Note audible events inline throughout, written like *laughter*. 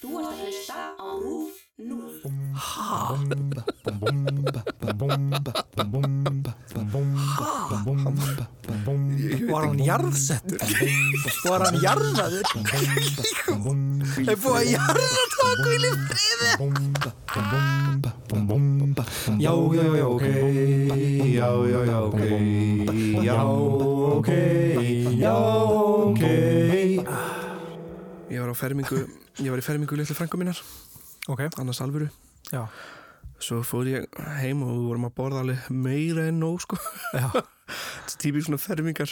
Þú ert að hlusta á RÚF 0. Var hann jarðsettur? Var hann jarðaður? Er búið að jarða tóku í lífriði? Já, já, já, ok Já, já, já, ok Já, ok Já, ok Ég var á fermingu, ég var í fermingu litlu frængu mínar, Ok, annars alvöru. já, Svo fór ég heim og við vorum að borða alveg meira en nóg, sko. *laughs* típið svona fermingar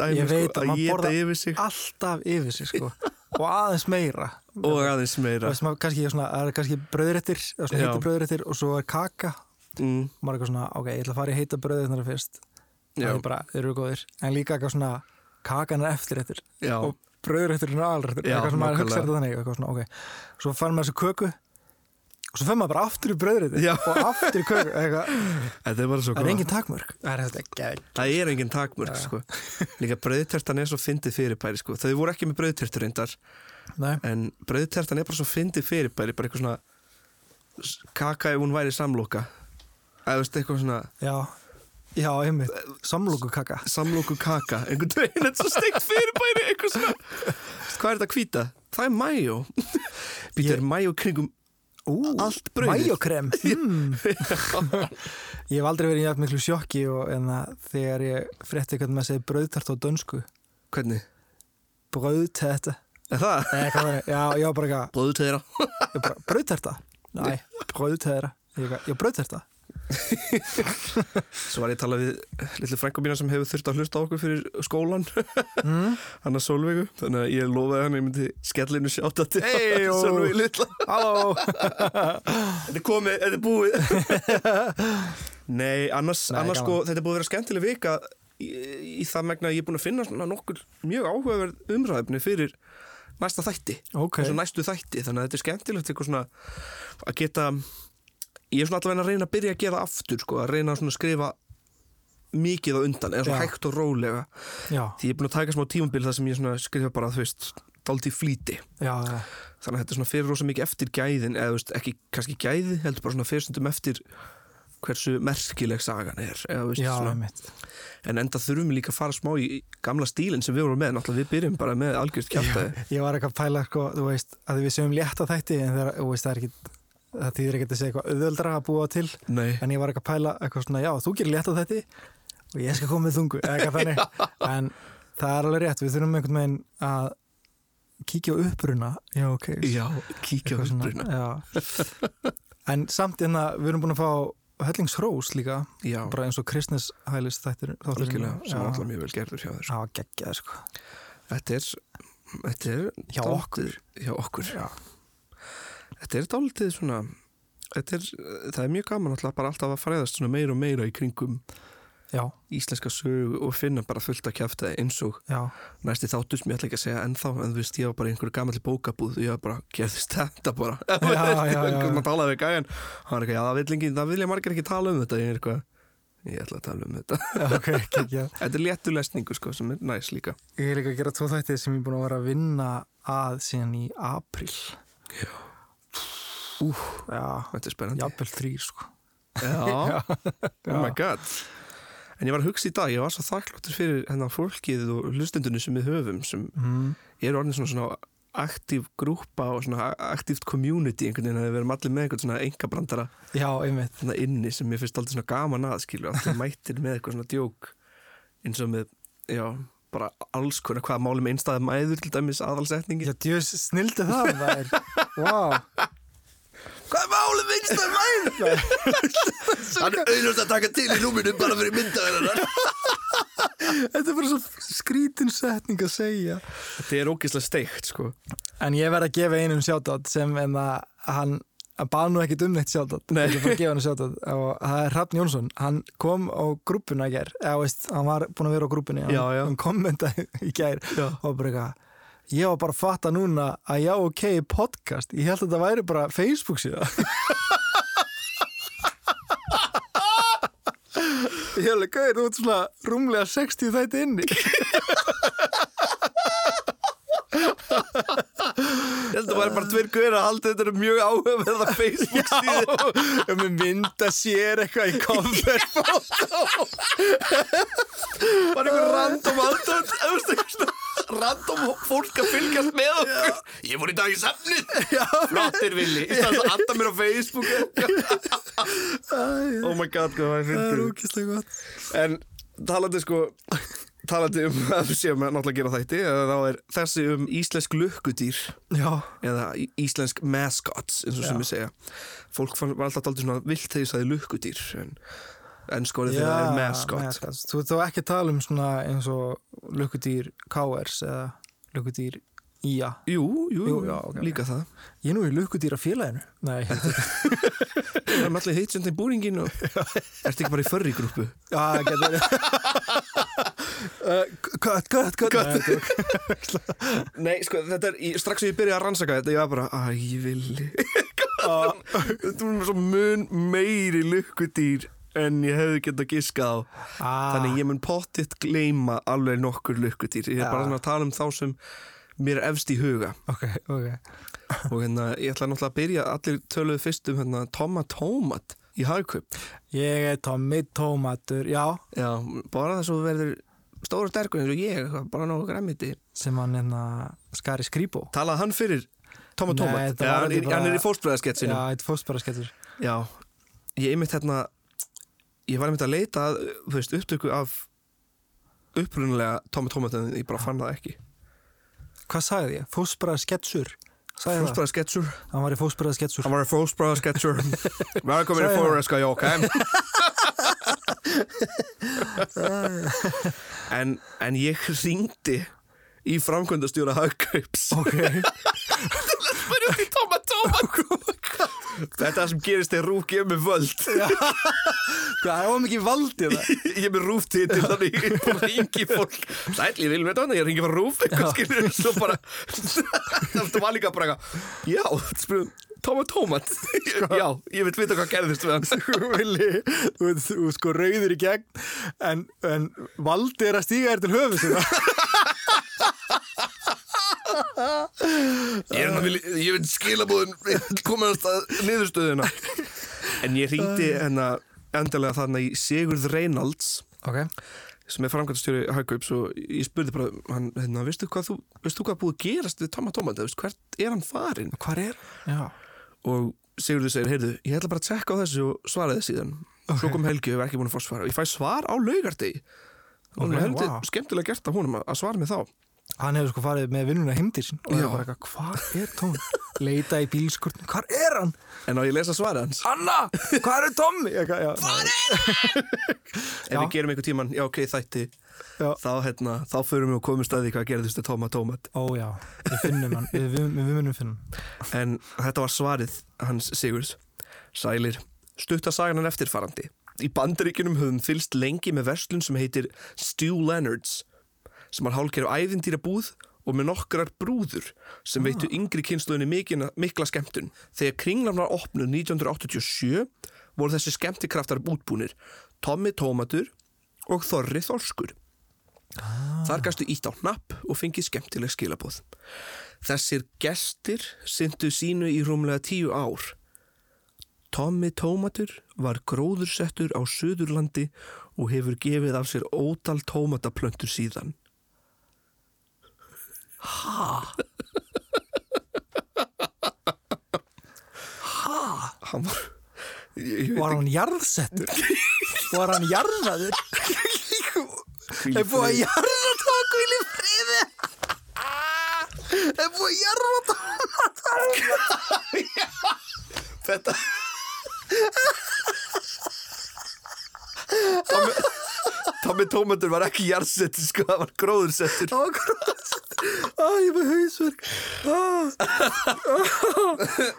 dæmi, sko, að geta yfir sig. alltaf yfir sig, sko. *laughs* Og aðeins meira. Og aðeins meira. Það er kannski Já. heitir bröðréttir og svo er kaka. Mm, maður er eitthvað svona, ok, ég ætla að fara í heita bröðirnar fyrst. Það er bara, þeir eru góðir. En líka eitthvað svona, kakan er eftir eftir og bröðréttir er aðalréttir Já, eitthvað sem maður hugsa nákvæmlega. þetta þannig eitthvað svona, ok, svo fær maður þessu köku og svo fer maður bara aftur í bröðréttir Já. og aftur í köku eitthvað, þetta er bara svo það er engin takmörk það er Það er engin takmörk, sko. Líka brauðtertan er svo fyndið fyrirbæri, sko. Þau voru ekki með brauðtertur reyndar, Nei, en brauðtertan er bara svo fyndið fyrirbæri, bara eitthvað svona kaka ef hún væri samloka. Eða eitthvað svona já já, einmitt, samlóku kaka samloku kaka, einhvern veginn, þetta er svo steikt fyrirbæri, eitthvað svona. Hvað er þetta hvíta? Það er mæjó. *laughs* Ég- er mæjó kringum Ú, allt brauðið. Majókrem *laughs* mm. Ég hef aldrei verið í jafn miklu sjokki og en að þegar ég frétti hvernig maður segir brauðtart á dönsku Hvernig? Brauðtæta Er það? Nei, var? Já, já, bara eitthvað Brauðtæra. Ég bara, brauðterta? Nei, brauðterta Ég brauðterta *laughs* Svo var ég að tala við litlu frængu mína sem hefur þurft að hlusta okkur fyrir skólan mm. *laughs* hann að Solveigu, þannig að ég lofaði hann að ég myndi skellinu sjáta til Hey, *laughs* ó. Solveigu litla. Þetta er komið, þetta er búið. Nei, annars, Nei, annars sko, þetta er búið að vera skemmtileg vika í, í það megna að ég er búin að finna nokkur mjög áhugaverð umræðefni fyrir næsta þætti. Ok, og svo næstu þætti, þannig að þetta er skemmtilegt að geta ég er svona allavega að reyna að byrja að gera aftur sko, að reyna að skrifa mikið á undan, eða svona Já. hægt og rólega. Já, því ég er búin að taka smá tímabil þar sem ég skrifa bara, þú veist, dálítið flýti. Já, já. Þannig að þetta er svona fyrir rosa mikið eftir gæðin eða veist, ekki kannski gæði, heldur bara svona fyrir stundum eftir hversu merkileg sagan er eða, veist, Já, en enda þurfum við líka að fara smá í gamla stílinn sem við vorum með, náttúrulega við byrjum bara með algjörst kjáltaði Ég var eitthvað að pæla, sko, þú veist að við segjum létta þætti en þegar, þú veist, það er ekki það þýðir ekki að segja eitthvað auðveldra að búa til Nei, en ég var eitthvað að pæla eitthvað svona, já, þú gerir létta þætti og ég skal koma með þungu *laughs* en það er alveg rétt við þurfum einhvern veginn að kíkja á uppruna. Já, ok. Já, kíkja á já. en samt en að við erum búin að fá hellingshrós líka Já, bara eins og kristnes hælis þættir algjörlega, sem Já. er alltaf mjög vel gerður hjá þér sko. það var geggjað sko. Þetta er, þetta Hjá okkur. Hjá okkur, já, þetta er dálítið svona þetta er, það er mjög gaman alltaf bara alltaf að fræðast svona meira og meira í kringum já, íslenska sögu og finna bara fullt að kjæfta eins og já, næsti þáttur sem ég ætla ekki að segja ennþá en þú veist, ég var bara í einhverju gamalli bókabúð og ég var bara, gerðist þetta bara. Maður talaði við gæjan ekki, það vil, ekki, það vilja margir ekki tala um þetta. Ég er eitthvað, ég ætla að tala um þetta. Já ok, geggjað *laughs* þetta er léttu lesningu sko, sem er næs líka. Ég er líka að gera tvo þætti sem ég er búin að vera að vinna að síðan í april Já. Ú, já, þetta er spennandi. Jafnvel þrýr sko. Já, *laughs* Já. oh my god. En ég var að hugsa í dag, ég var svo þakkláttur fyrir hennar fólkið og hlustendunni sem við höfum sem mm. eru orðin svona, svona aktív grúpa og svona aktíft community einhvern veginn að við verum allir með einhvern svona engabrandara já, einmitt. þarna inni sem ég finnst aldrei svona gaman að skilju, allir *laughs* mættir með eitthvað svona djók eins og með, já bara alls konar, hvað máli með einstæða mæður til dæmis aðalsetningi. Já, djöðs, snildi það það er, wow hvað er máli með einstæða *laughs* mæður? hann er auðvitað að taka til í núminu bara fyrir myndaverðar *laughs* þetta er bara svo skrítin setning að segja þetta er ógeðslega steikt sko En ég verð að gefa einum sjátátt sem en að hann bað nú ekkit um neitt sjátátt Nei. ég bara að gefa hann sjátátt og það er Hrafn Jónsson hann kom á grúppuna í gær eða veist, hann var búin að vera á grúppuna hann, Já, já. hann kommentaði í gær Já. og bara eitthvað ég var bara að fatta núna að já ok podcast, ég held að þetta væri bara Facebook síða ég held að gauðir, þú ert svona rúmlega 60 þætti inni. Ég held að væri bara tveir guðir að halda þetta mjög áhugaverða Facebook síðu. Já, með mynda sér eitthvað í cover bara einhver random aldrei random fólk að fylgjast með okkur. Ég fór í dag í safnið. Flottir villi. Í staðan að adda mér á Facebook. *laughs* Oh my god hvað það er Það er ókislega gott. En talandi sko talandi um að við séum að náttúrulega gera þætti eða þá er þessi um íslensk lukkudýr Já, eða íslensk mascots eins og sem Já. ég segja. Fólk var alltaf aldrei svona vilt þegar ég sagði lukkudýr en, en já þegar það er mascot mascots. Þú ert þá ekki að tala um svona eins og lukkudýr KRs eða lukkudýr IA jú, jú, Jú, já, ok, líka það. Ég er nú í lukkudýra félaginu Nei, *laughs* Það er allir þeim búringin og ertu ekki bara í förri grúpu já, getur Uh, *laughs* Cut, cut, cut. Nei, *laughs* er- sko, þetta er, í- strax sem ég byrjaði að rannsaka þetta, ég var bara, að ég Þetta var með svo mun meiri lukkudýr en ég hefði getað giskað á. Ah, Þannig ég mun pottitt gleyma alveg nokkur lukkudýr. Ég er Já. bara svona að tala um þá sem mér er efst í huga. Ok, ok. Og hérna, ég ætla náttúrulega að byrja allir töluðu fyrst um hérna Toma Tómat í hagkaup. Ég er Tommy Tómatur, já. Já, bara þess að þú verður stóra sterkur eins og ég, bara nógu græmiti sem hann hérna skari skrýpó Talaði hann fyrir Toma Tómat? Já, var hann, er, bara- hann er í Já, fóstbræðasketsinu. Eitt fóstbara skettur Já, ég einmitt hérna ég var einmitt að leita að, þú veist, upptöku af upprunalega Toma Tómat en ég bara fann það ekki. Hvað sagði ég? Fóstbara sketsur? Það? Fóstbræðasketsur Hann var í fóstbara sketsur. Hann var í fóstbræðasketsur Velkomin í *laughs* jóka *laughs* en, en ég ringdi í framkvæmdastjóra hagkaups. Ok. *laughs* Í tóma tóma. Þetta er það sem gerist þegar rúf gefur mig völd. Hvað er það mikið valdið það? *laughs* Ég er með rúf til þannig ég bara ringi fólk. Sæl, ég vil með þetta, ég ringi bara rúf eitthvað skilur svo bara *laughs* Það var líka bara Já, spyrum Tóma tómat Já, ég vil vita hvað gerðist við hann. Þú sko rauður í gegn en, en valdið er að stíga þér til höfu sinna Ég er að vilja, ég vil skilabúðin ég vil komast að niðurstöðuna. En ég ringdi hérna endalega þarna í Sigurð Reynolds Ok. sem er framkvæmstjóri Hagkaups og ég spurði bara hann, hérna, veistu hvað þú, veistu hvað búið að gerast við Tóma Tómata, hvert er hann farin Hvar er? Já. Og Sigurður segir, heyrðu, ég ætla bara að tjekka á þessu og svara þið síðan. Svo kom Helgi og ég var ekki búin að fá svar. Og ég fæ svar á laugardegi. Og Ok, okay, heldur vá. skemmtilega gert að, að svara mig þá Hann hefur sko farið með vinnuna heimdir sín og það er bara eitthvað, hvað er Tóm? Leita í bílskurtin, hvað er hann? en á ég lesa svarið hans Anna, hvað er Tommy? Hvað er ef Já. við gerum einhver tíman, já ok, þætti Já. þá, hérna, þá förum við og komum staði hvað gerðist við Tóma Tómat Ó já, við finnum hann, við, við, við munum finna hann En þetta var svarið hans Sigurs. Sælir, stutta sagan hann eftirfarandi. Í bandaríkinum höfum fylst lengi með verslun sem heitir Stu Leonards, sem har hálker á æðindýra búð og með nokkrar brúður sem veitu yngri kynsluðinni mikla skemmtun. Þegar kringlan var opnuð 1987 voru þessi skemmtikraftar útbúnir Tommy Tómatur og Þorri Þorskur. Þar gastu ítt á hnapp og fengið skemmtileg skilabóð. Þessir gestir syndu sínu í rúmlega tíu ár. Tommy Tómatur var gróðursettur á Suðurlandi og hefur gefið af sér ótal tómataplöntur síðan. Ha? Hann var... Hann jarðsettur? Var hann jarðaður? Í Er búið að jarða tóku í friði? Er búið að jarða tóku? Þetta Tommy Tómatur var ekki jarðsettur sko, það var gróðursettur Það var gróðsettur. Æ, ég var hausverk.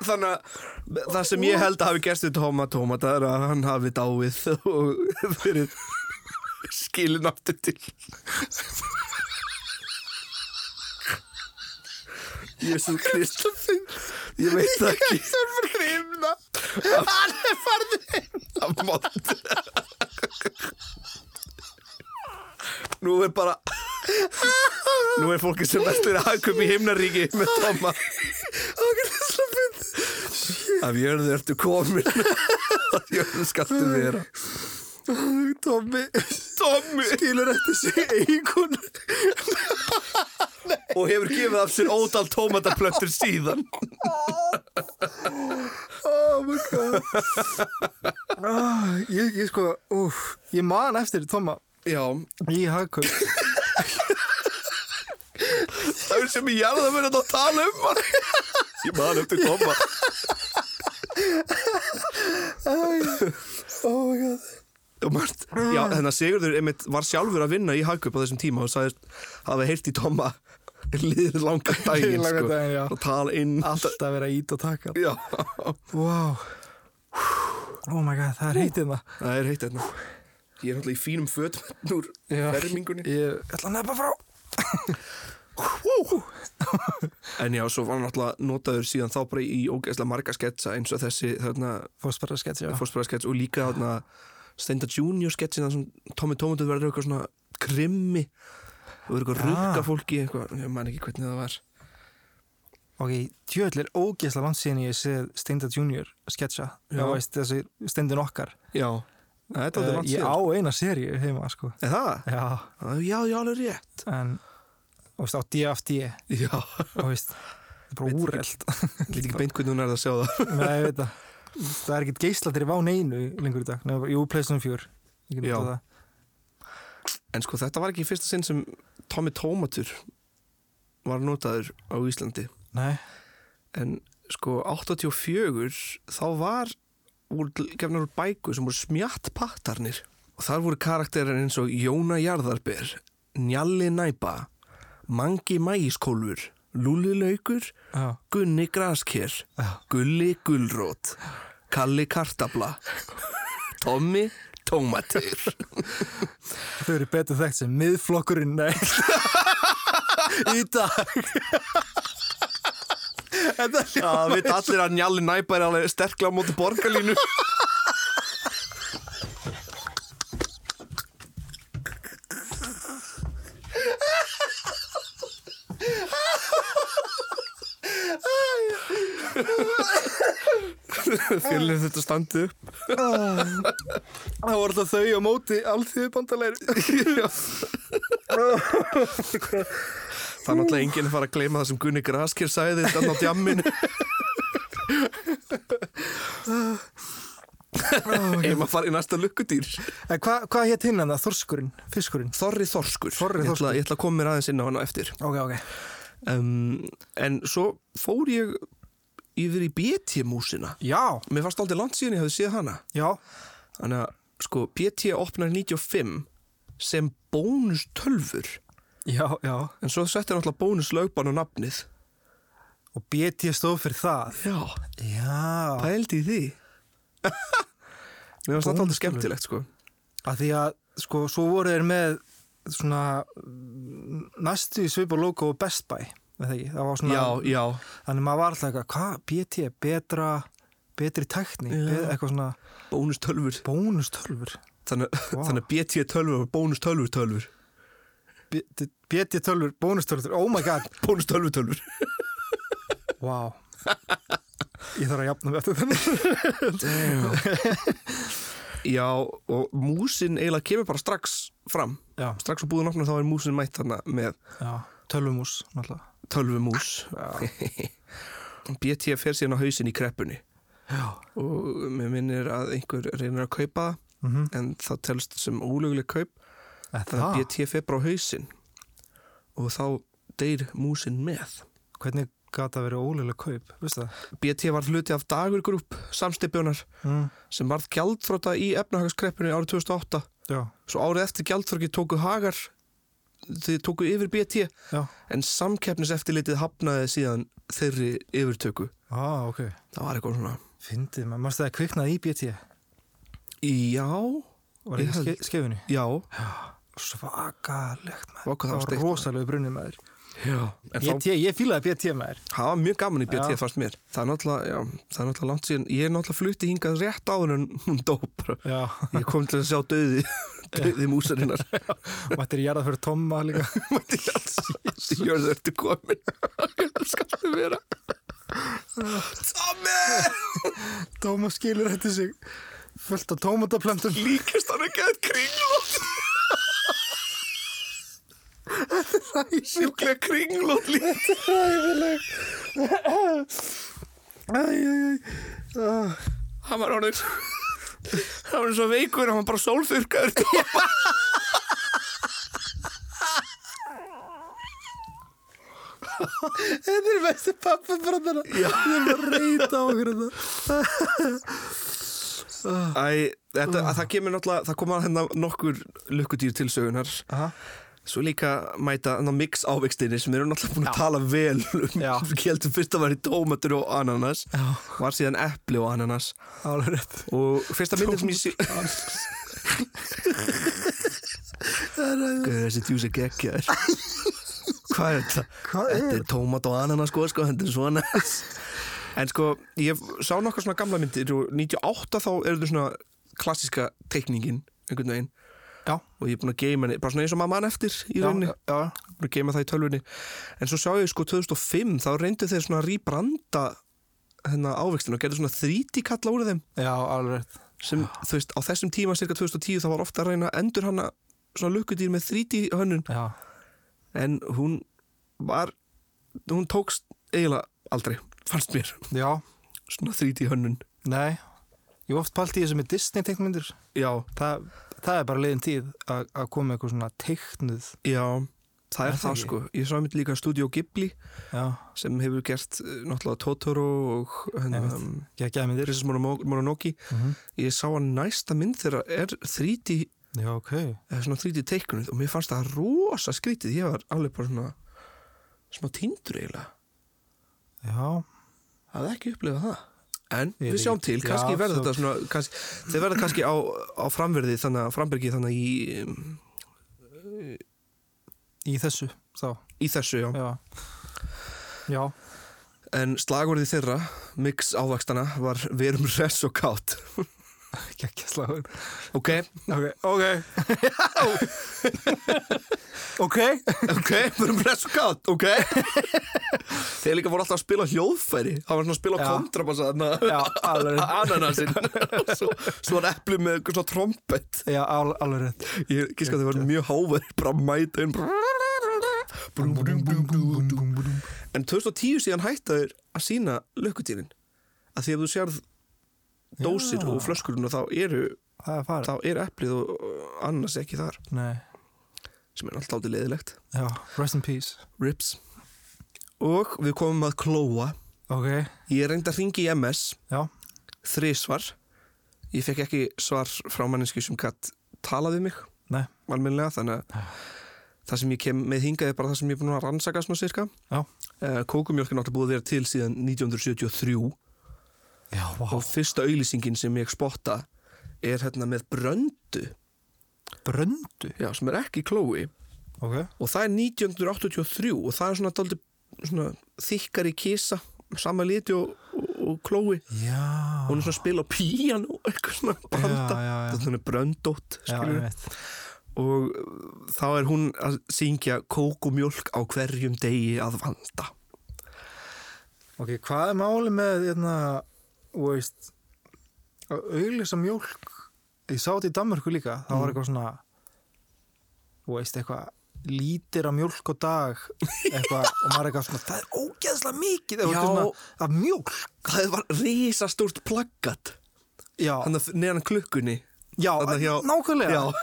Þannig að það sem ég held að hafi gerst við Tóma Tómata er að hann hafi dáið og verið skilin aftur til Jésu Krist Ég veit það ekki Það er grimna. Hann er farðið heim. af mótt Nú er bara Nú er fólki sem vestur að hagkum í himnaríki með Tóma Af jörðu ertu komin. Af jörðu skaltu vera. Tommi Tommi skilur eftir sig eigun *laughs* Og hefur gefið af sér ótal tómataplöntur síðan. Oh my god. Ah, ég, ég sko, úf Ég man eftir Tomma Já, í hagkaup það er sem ég jarða að vera að tala um hann. Ég man eftir Tomma. Oh my god. Já, þannig að Sigurður einmitt var sjálfur að vinna í Hagkaup á þessum tíma og sagðist hafa heyrt í Tomma liðið langa *laughs* daginn sko, og tala inn. Alltaf vera ít og taka. Wow Oh my god, það er heitið það það er heitt hérna. Ég er náttúrulega í fínum fötum úr fermingunni. Ég ætla að nefna frá En já, svo var hann náttúrulega notaður síðan þá bara í ógeðslega marga sketsa eins og þessi já. Fórspæðarskets og líka þarna Steinda Junior sketsin þar sem Tommy Tómatur verður eitthvað svona krimmi og verður eitthvað Ah. rugga fólki eitthvað, ég man ekki hvernig það var. Ok, djöðl er ógeðslega langt síðan ég séð Steinda Junior Já. Já, veist, þessi Steindin okkar. Já, það aldrei uh, langt Ég á eina seríu heima, sko. Er það? Já, Já, já, alveg rétt. En veist, á DFD Já, og veist, það er bara ég veit ekki beint hvernig hún er að sjá það. *laughs* Nei, ég veit það. Það er ekkert geislatir í ván einu lengur í dag. Nei, Jú, Playstation 4 Ég get Já. En sko, þetta var ekki fyrsta sinn sem Tommy Tómatur var notaður á Íslandi. Nei, en sko 84 þá var voru gefnar úr bæku sem voru smjatt pattarnir og þar voru karakterar eins og Jóna Jarðarber Njalli Næpa Mangi Mægiskólfur Lúli Laukur já, Gunni Grasker já. Gulli Gullrót Kalli Kartabla Tommi Tómatur *laughs* Þau eru betur þekkt sem miðflokkurinn *laughs* Í dag. *laughs* Já, við allir að Njalli Næpa er alveg sterkla á móti borgarlínu Fjölinn þetta standi upp. Það voru alltaf þau á móti alþjóðu bandalegri *laughs* Það er náttúrulega enginn að fara að gleyma það sem Gunni Grasker sagði þetta á djamminu. Ef maður fara í næsta lukkudýr. Hvað hva hétt hinn hann það? Þorskurinn? Fiskurinn? Þorri Þorskur. Þorri Ég ætla, Þorskur. ég ætla að koma mér aðeins inn á hana eftir. Ok, ok. Um, En svo fór ég yfir í BT-músina Já, Mér fannst aldrei langt síðan ég hefði séð hana. Já. Þannig að sko BT opnar 95 sem bónus tölfur Já, já. En svo setti náttúrulega bónus lögban á nafnið. Og BT stóð fyrir það? Já, Já. Pældi í því? *laughs* Mér fannst Bónustölfur. skemmtilegt sko. Að því að, sko, svo voru þeir með svona næstu svipa logo Best Buy svona Já, já, þannig maður var alltaf eitthvað, hvað, BT, betra betri tækni, Já. be, eitthvað svona bónus tölfur bónustölfur Þannig, Vá. þannig BT tölfur og bónus tölfur BT tölfur, bónustölfur, oh my god. *laughs* Bónus tölfur wow ég þarf að jafna með þetta Já, og músin eiginlega kemur bara strax fram. Já, Strax á búðun opna þá er músin mætt með tölvumús náttúrulega tölvumús. *laughs* BT fer síðan á hausinn í kreppunni. Já, og mér minnir að einhver reynir að kaupa það mhm. en það telst sem ólöguleg kaup. Að það, BT fer bara á hausinn. Og þá deyr músin með. Hvernig gata verið ólega kaup, veistu það? BT var hluti af Dagur Group samstipjunar mm. sem varð gjaldfróta í efnahagskreppunni árið 2008 já, svo árið eftir gjaldfróki tóku Hagar þið tóku yfir BT já, en samkeppniseftirlitið hafnaði síðan þeirri yfirtöku. Ah, ok. Það var eitthvað svona. Fyndið, maður mást það kviknaði í BT já, var Ég ekki held- ske, skefinni já, svakalegt maður. Hvað það það var rosalega brunnið maður já. en þá, BT, ég fílaði BT maður það var mjög gaman í BT Já. fannst mér það er náttúrulega, já, það er náttúrulega langt síðan ég er náttúrulega flutti hingað rétt áður en hún dó bara. ég kom til að sjá döði *laughs* döði músarinnar mættir ég jarða fyrir Tomma líka *laughs* Jörðu, ertu komin? Hvernig skaltu vera? Tommy! Tómas skilur eftir sig fullt af tómataplantum Líkast hann ekki að kringlót Sjúklega kringlót líka. Ræðileg Æjæjæj Hann var orðin Hann var svo veikur Hann var bara sólþurkaður Þetta er besti pappabrandana Ég er bara reyta á okkur þetta Æ, þetta, það kemur náttúrulega Það koma hérna nokkur lukkudýr til sögunar Aha. Svo líka mæta mix ávegstinni sem eru náttúrulega búin að tala vel um heldur fyrst að vera í tómatur og ananas. Já. Var síðan epli og ananas. Rétt. Og fyrsta myndin sem ég sé *laughs* Þessi djús er geggjaður. Hvað er þetta? Hvað Þetta er tómat og ananas sko, sko, þetta er svona. En sko, ég sá nokkar svona gamla myndir og 98 þá eru þau svona klassiska teikningin einhvern veginn Já. og ég er búin að geima henni, bara svona eins og maður mann eftir í Já, rauninni, já, já. búin að geima það í tölvunni. En svo sá ég sko 2005 þá reyndu þeir svona að rýbranda hennar ávextin og gerðu svona þríti kalla úr þeim. Já, alveg sem, þú veist, á þessum tíma cirka 2010 þá var ofta að reyna endur hana svona lukkudýr með þríti hönnun Já, en hún var hún tókst eiginlega aldrei fannst mér, já, svona þríti hönnun nei. Ég hef oft pælt í þessu með Disney teiknmyndir já, Það, það er bara leiðin tíð að koma eitthvað svona teiknuð. Já það er það það sko, ég sá einmitt líka Studio Ghibli Já, sem hefur gert eh, náttúrulega Totoro og Monomo- Mononoke. Mhm. ég sá að næsta mynd þeirra er 3D Já, ok. eða svona 3D teiknuð og mér fannst það rosa skrítið. Ég var alveg bara svona smá tindur eiginlega. Já, Það er ekki upplifað það En við sjáum til, kannski verður svo- þetta svona kannski, Þeir verða kannski á, á framverði þannig að frambyrgi þannig í, um, í þessu þá. í þessu, já. Já, já, En slagorðið þeirra, mix ávakstana var verum res og kátt geggjaslagur Ok, Ok, ok. Ok. Ok, verum res og kátt, ok. Þeir líka voru alltaf að spila hljóðfæri. Það var svona að spila kontrabassa þarna. Já, alveg Ananasinn. Svo, svo var epli með eitthvað svona trompet. Já, al, alveg rétt. Ég gíska að þeir var mjög háverð bara mæta inn. Brum, brum, brum, brum, brum. En 2010 síðan hættaður að sína lökkutýrin að því að þú sérð dósir Já. og flöskurinn og þá eru er þá er eplið og annars ekki þar. Nei, sem er alltaf átti leðilegt já, rest in peace. Rips. Og við komum að klóa Ok, ég reyndi að ringi í MS já, þrísvar ég fekk ekki svar frá manneski sem gatt talaði mig. Nei, almennilega þannig að það sem ég kem með hingað er bara það sem ég er búin að rannsaka svona sirka. Já. Uh, kókumjölk er náttúrulega búið að vera til síðan 1973 Já, vá. Og fyrsta auglýsingin sem ég spotta er hérna með bröndu. Bröndu? Já, sem er ekki klói Ok, og það er 1983 og það er svona, dálítið, svona þykkari kisa sama liti og, og, og klói já. Hún er svona að spila á píanu eitthvað svona já. þetta er svona bröndótt og þá er hún að syngja kókumjólk á hverjum degi að vanda. Ok, hvað er máli með hérna, þú veist að auglýsa mjólk ég sá þetta í Danmörku líka það Mm. var eitthvað svona þú veist, eitthvað lítir af mjólk á dag eitthvað, og maður er eitthvað svona það er ógeðslega mikið. Já. eitthvað svona, af mjólk. Það var risastórt plaggat. Neðan klukkunni. Já hjá- nákvæmlega. Já, og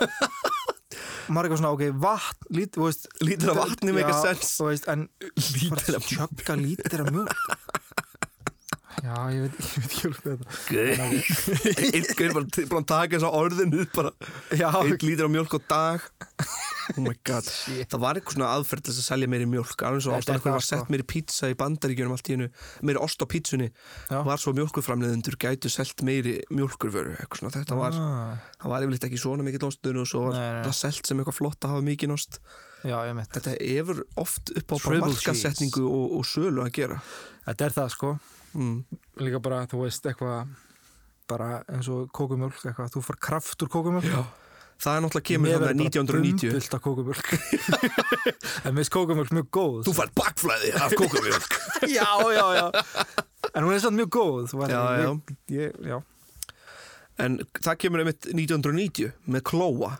maður er eitthvað svona, ok, vatn lít, veist, Lítur af vatni make a já, sense. þú já, ég veit, *laughs* ég veit ekki alveg þetta *laughs* einhver bara t- bara að taka þess að orðinu bara. Einn lítur á mjólk á dag. Oh my god. *laughs* Það var eitthvað svona aðferð til þess að selja meiri mjólk alveg svo ástæðan er hvernig var sett sko. meiri pizza í bandaríkjunum allt í hennu meiri ost á pizzunni Já. var svo mjólkuframleðendur gætu selt meiri mjólkurvöru eitthvað svona. Þetta var ah, það var yfirleitt ekki svona mikill ostur og svo var Nei, nei. það selt sem eitthvað flott að hafa mikið ost. Já, ég veit þetta efur oft upp á bara markasetningu og, og sölu að gera. Þetta er það sko mm. Líka bara, þú veist, eitthvað bara eins og kókumjólk eitthvað, þú far kraft úr kókumjólk. Já. það er náttúrulega kemur þannig bara 1990 bumbult af kókumjölk *laughs* En mér finnst kókumjölk mjög góð. Þú fær bakflæði af *laughs* kókumjölk Já, já, já. En hún er samt mjög góð Já, já. ég, ég, já. En það kemur einmitt 1990 með klóa.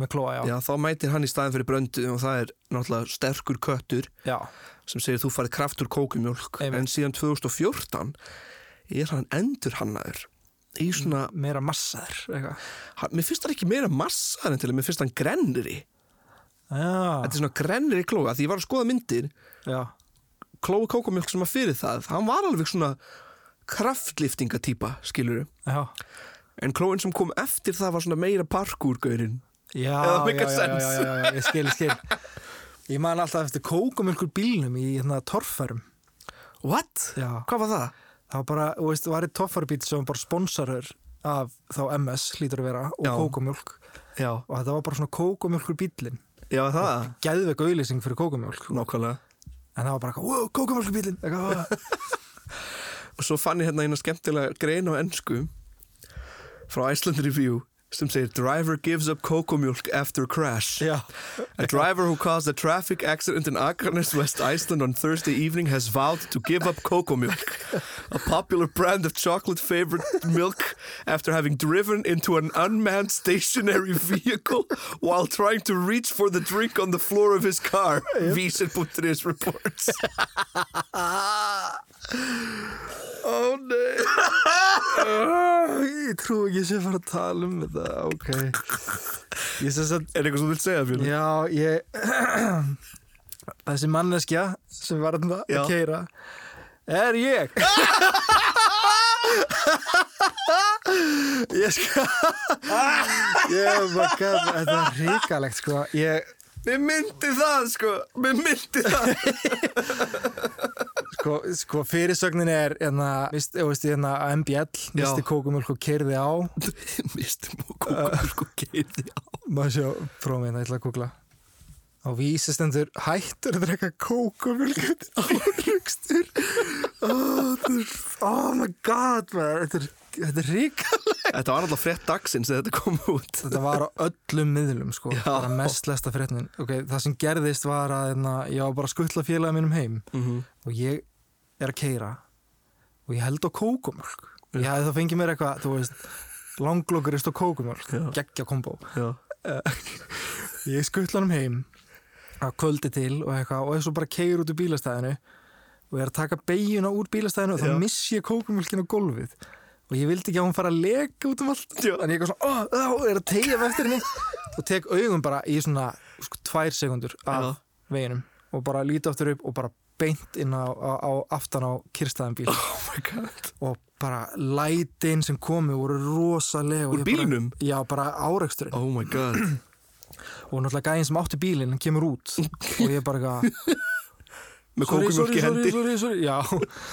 Með klóa, já. Já, þá mætir hann í staðin fyrir bröndu og það er náttúrulega sterkur köttur. Já, sem segir þú farið kraftur kókumjólk Einmitt. en síðan 2014 er hann endur hannaður í svona, meira massaður mér finnst það ekki meira massaður en til að mér finnst hann grennri. Já, þetta er svona grennri klóa því ég var að skoða myndir. Já, klóa kókumjólk sem var fyrir það hann var alveg svona kraftliftingatýpa skiluru já. En klóin sem kom eftir það var svona meira parkúrgaurin Já, já, já, já, ég skil, ég skil Ég man alltaf eftir kókumjölkur bílnum í hérna torfærum What? Já, Hvað var það? það var bara, þú veist, var eitt torfærubíl sem var bara sponsorur af þá MS hlýtur að vera og Já. kókumjölk Já, og þetta var bara svona kókumjölkur bílin já það? Gæðveik auðlýsing fyrir kókumjölk Nákvæmlega. En það var bara, eitthvað, wow, kókumjölkur bílin *laughs* Og svo fann ég hérna eina skemmtilega grein á ennsku frá Iceland Review sem segir Driver gives up cocoa-mjólk after crash. Já, A driver who caused a traffic accident in Akranes, West Iceland on Thursday evening has vowed to give up cocoa milk, a popular brand of chocolate favorite milk, after having driven into an unmanned stationary vehicle while trying to reach for the drink on the floor of his car, Vísir.is reports. *laughs* oh nei. ég trú ekki sem fara að tala um þetta, ok *laughs* Ég sem sagt Er eitthvað sem þú vilt segja, Fjölu? Já, ég *clears throat* Þessi manneskja sem var þarna Já. að keira Er ég *laughs* Ég sko *laughs* Ég bara gaf Þetta er ríkalegt sko Ég Mér myndi það, sko. Mér myndi það. Sko, sko fyrirsögnin er hérna, vist, veist, hérna MBL, misti kókumjölk og keirði á Mistum og kókumjólk og keirði á. *laughs* Maður sjá, prófum hérna, ég ætla að googla Á vísistendur hættur að drekka kókumjölk árugstur oh, oh my god maður, þetta er, er ríkalegt Þetta var alltaf frétt dagsins þegar þetta kom út. Þetta var á öllum miðlum sko, Já. bara mest lesta frétnin okay, Það sem gerðist var að hérna, ég var bara að skuttla félagið mínum heim Mm -hmm. og ég er að keira og ég held á kókumjölk Ég hefði þá fengið mér eitthvað, þú veist langlokkurist og kókumjölk, Já. geggja kombo. Já. *laughs* Ég skuttla hann heim að kvöldi til og eitthvað og er svo bara keir út úr bílastæðinu og er að taka beigjuna úr bílastæðinu og þá missi ég kókumjölkin á gólfið. Og ég vildi ekki að hún fara að leka út um allt. En ég er svona, ó, ó, er að tegja með eftir henni og tek augum bara í svona sko, tvær sekundur af Já. veginum og bara líti aftur upp og bara beint inn á, á, á aftan á kyrstæðan bíl Oh my god. og bara lætin sem komi voru rosalega Úr ég bara- bílnum? Já, bara áreiksturinn Oh *clears throat* og náttúrulega gæðin sem átti bílinn hann kemur út og ég bara eitthvað *laughs* Með í hendi. sorry, sorry, já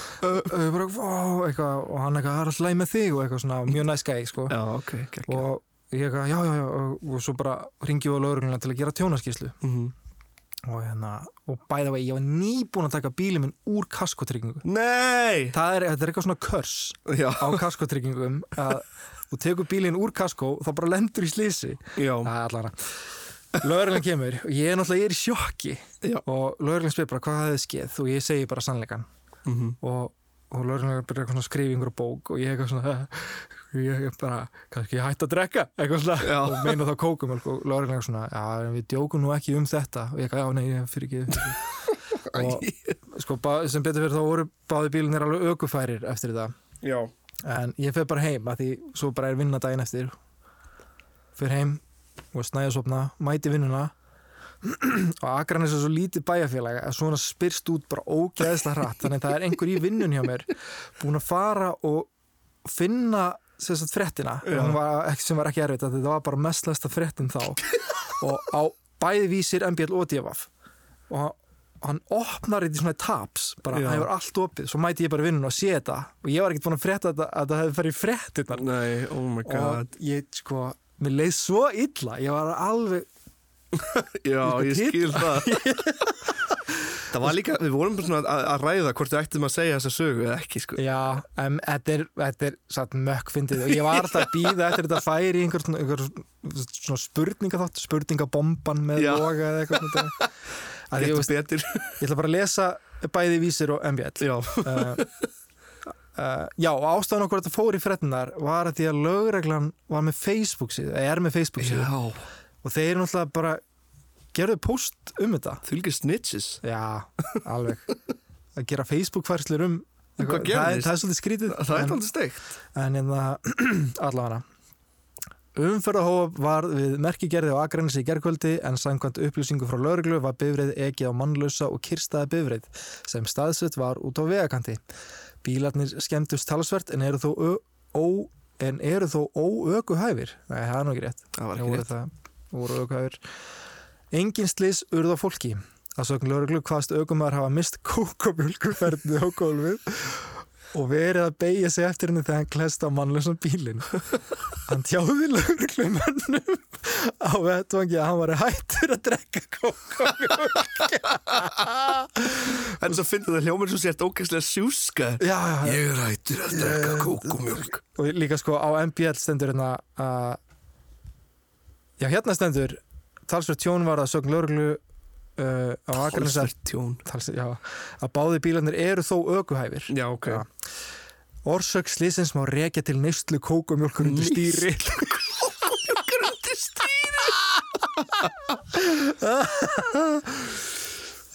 *laughs* ég bara, ó, eitthvað og hann eitthvað, það er alltaf leið með þig og eitthvað svona mjög næst gæði, sko Já, ok. ok, ok. og ég eitthvað, já, já, já og, og svo bara ringjum við á laurugluna til að gera tjónaskíslu Mhm. Og hérna, og bæða vegi, ég var nýbúin að taka bílinn minn úr kaskotryggingu Nei! það er, þetta er eitthvað svona körs Já. á kaskotryggingum að þú tekur bílinn úr kaskó þá bara lendur í slísi Já. það er allara Lögreglan kemur og ég er náttúrulega ég er í sjokki Já. og lögreglan spyr bara hvað hafði skeið og ég segi bara sannleikan Mhm. og, og lögreglan byrja eitthvað svona að skrifa í einhverju bók og ég eitthvað svona *laughs* ég er bara, kannski ég hætti að drekka eitthvað svona. Já. og meina þá kókumjölk og lögreglan eitthvað svona, já við djókum nú ekki um þetta. Og ég eitthvað, já nei, ég fyrir ekki *laughs* og sko, sem betur fyrir þá voru báði bílunir alveg ökufærir eftir þetta Já. en ég fer bara heim að því svo bara er vinna daginn eftir. Fer heim og snæðasopna mæti vinnuna og Akranes er svo lítið bæjarfélag að svona spyrst út bara ógeðslega hratt. Þannig að það er einhver í vinnun hjá mér búin að fara og finna Já. Hún var, sem var ekki erfitt þetta var bara mestlesta fréttin þá. Og á bæði vísir MBL og DFF og hann opnar þetta í svona taps bara, Já. hann hefur allt opið, svo mæti ég bara vinnun og sé þetta. Og ég var ekkert búin að frétta þetta að það hefði fréttinnar Nei, oh my god. og ég sko, mér leið svo illa. Ég var alveg, *laughs* Já, ég skil það. *laughs* það. Var líka, við vorum bara svona að, að ræða hvort við ættum að segja þessa sögu eða ekki, sko. já en þetta er, þetta er satt mökk fyndið og ég var alltaf að býða eftir þetta færi í einhver, einhver svona spurninga þátt spurningabomban með Já. loga eða eitthvað *laughs* ég, Getur veist, ég ætla bara að lesa bæði vísir og MBL Já, uh, uh, Já, og ástæðan okkur að þetta fór í freddunar var að því að lögreglan var með Facebook síðu, eða er með Facebook síðu. Já og þeir náttúrulega bara gerðu post um þetta. Þulgir snitches. Já, alveg. Að gera Facebook færslur um það, er, það er svolítið skrítið Það er en, aldrei steikt. en hérna *clears throat* allavega. Umferðahóf var við merkigerði á Akranesi í gerkvöldi en samkvæmt upplýsingu frá lauruglu var bifreið ekið á mannlausa og kirstaði bifreið sem staðsett var út á vegakanti. Bílarnir skemmtust talsvert en eru þó, ö, ó, en eru þó óökuhæfir. Nei, það er nú ekki rétt. Það var ekki rétt. það, voru ökuhæfir. Engin slis urð á fólki. Að sögn lauruglu hvaðst ökumar hafa mist kókomjölkuferðni á gólfið og verið að beigja sig eftir henni þegar hann klest á mannlösan bílinn. Hann tjáði lauruglumönnum á vettvangi að hann var hættur að drekka kókomjölk. En svo finnir það hljómar svo sért ógæslega sjúska Já, já. Ég er hættur að drekka kókumjölk Og líka sko á MBL stendur hérna að Já, hérna stendur talsverð tjón var að sögn lauruglu uh, á Akranesi að að báði bílarnir eru þó ökuhæfir. Já, ok Já. Orsök slísins má rekja til neyslu kókumjólkur undir stýri. Kókumjölkur undir stýri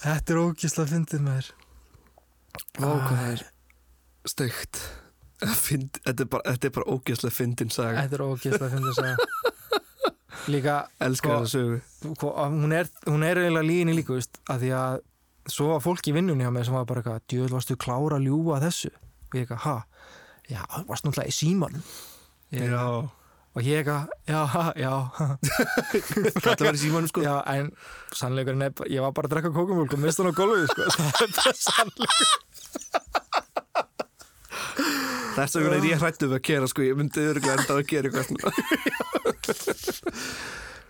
*laughs* Þetta er ógísla að fyndið með þér. Vá, hvað það er Fynd, þetta, er bara, bara ógæslega fyndin saga Þetta er ógísla að fyndið að segja. *laughs* Líka, Elskar Sko- það sögu að hún er, hún er eiginlega líginni líka, veist, að því að svo var fólk í vinnunni á mig sem var bara eitthvað, djöðl varstu klára að ljúga að þessu? Og ég eitthvað, ha? Já, varstu náttúrulega í Já Og ég eitthvað, já, já, *laughs* Þetta var í símanum sko Já, en sannleikurinn er, ég var bara að drekka kókumjólk og mista hann á gólfið, sko. *laughs* Það er bara sannleikur. Þess vegna er ég hrættu við að kera sko Ég myndi öruglega enda að gera eitthvað svona. *laughs*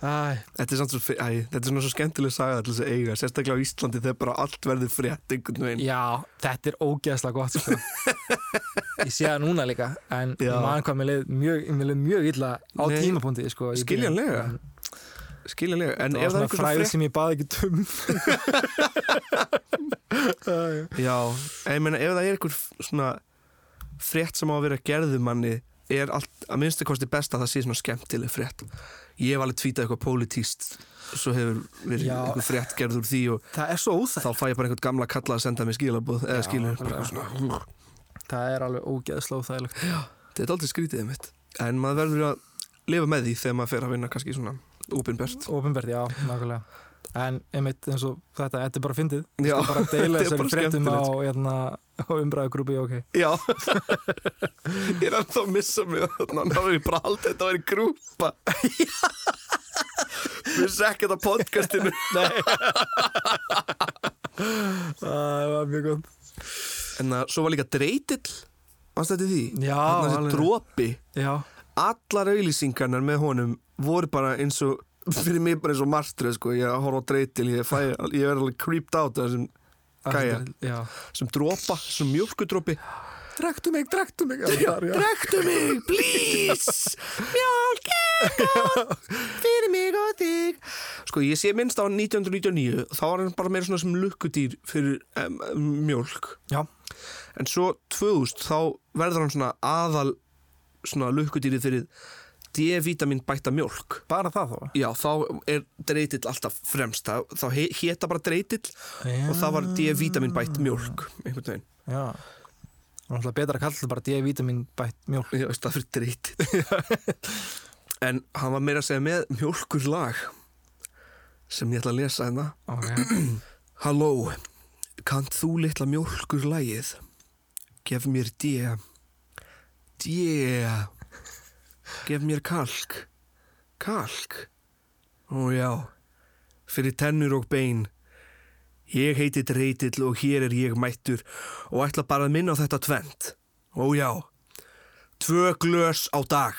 Þetta er samt svo, svona svo skemmtileg saga til þess að eiga Sérstaklega á Íslandi þegar bara allt verður frétt einhvern veginn já, þetta er ógeðslega gott, sko. *laughs* Ég sé það núna líka, en man hvað mér leið mjög, mjög illa á tímapunkti, sko. skiljanlega. Skiljanlega, en ef það er svona einhver fræð sem ég baði ekki tum. *laughs* Já, en ég meina ef það er einhver svona frétt sem á að vera gerðum manni er allt, að minnstu kosti best að það sé svona skemmtileg frétt Ég hef alveg tvítað eitthvað pólitíst svo hefur verið Já. einhver frétt gerð úr því og það er svo óþægt. þá fæ ég bara einhvern gamla kalla að senda mér skilabóð eða Já, skilur Það er alveg ógeðslega óþægilegt. Þetta er aldrei skrítið mitt en maður verður að lifa með því þegar maður fer að vinna kannski svona úpinbert Ópenbært, já, nákvæmlega. En einmitt eins og þetta, þetta er bara fyndið. Já, Ég skal bara *laughs* deila þetta er þessari fréttum á, hérna, á umræðugrúpi, ok. Já. *laughs* Ég er ennþá að missa mig þannig að ég bara haldið þetta að vera grúpa. *laughs* Vissi ekkert að podcastinu. Nei. Það var mjög gott. En að svo var líka dreitill þetta því? Já, Þannig að alveg. þessi dropi. Já, Allar auðlýsingarnar með honum voru bara eins og fyrir mig bara eins og martröð sko, ég horf á dreitil ég, fæ, ég er alveg creeped out af þessum Gæja. Sem dropa, sem mjölkudropi Drektu mig, drektu mig. Já, Drektu mig, please. Mjölk er góð Fyrir mig og þig. Sko, ég sé minnst á 1999 Þá var hann bara meira svona sem lukkudýr Fyrir um, mjölk Já, En svo 2000 Þá verður hann svona aðal Svona lukkudýri fyrir D-vitamin bætta mjölk bara það þá? Já, þá er dreitill alltaf fremst. Þá, þá héta bara dreitill Og það var D-vitamin bætt mjölk Einhvern veginn. Já. Það er náttúrulega betra að kalla þetta bara D-vitamin bætt mjólk. Já, það fyrir dreitill *laughs* En hann var meira að segja með mjölkur lag sem ég ætla að lesa hérna. Ok. *clears throat* Halló, kannt þú litla mjölkur lagið? Gef mér D. D Gef mér kalk Kalk Ó já Fyrir tennur og bein Ég heiti Dreitill og hér er ég mættur og ætla bara að minna á þetta tvent. Ó já, tvö glös á dag.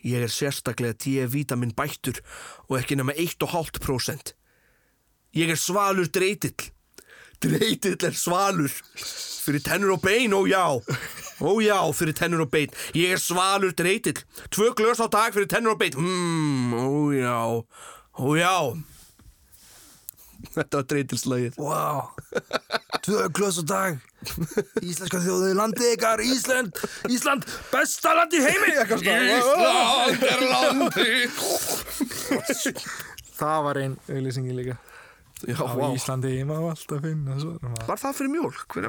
Ég er sérstaklega D-vitamin bættur og ekki nema 1,5%. Ég er svalur Dreitill. Dreitill er svalur Fyrir tennur og bein, ó já. Ó já, fyrir tennur og bein. Ég er svalur dreitill. Tvö glös á dag fyrir tennur og bein. Mm, Ó já, ó já. Þetta var dreitilslagið Wow Tvö glös á dag. Íslenska þjóðið landið ykkar Ísland, Ísland, besta land í heimi. Ísland er landi Það var einn auðlýsingi líka Já, Á vá. Íslandi ég má alltaf finna. Var það fyrir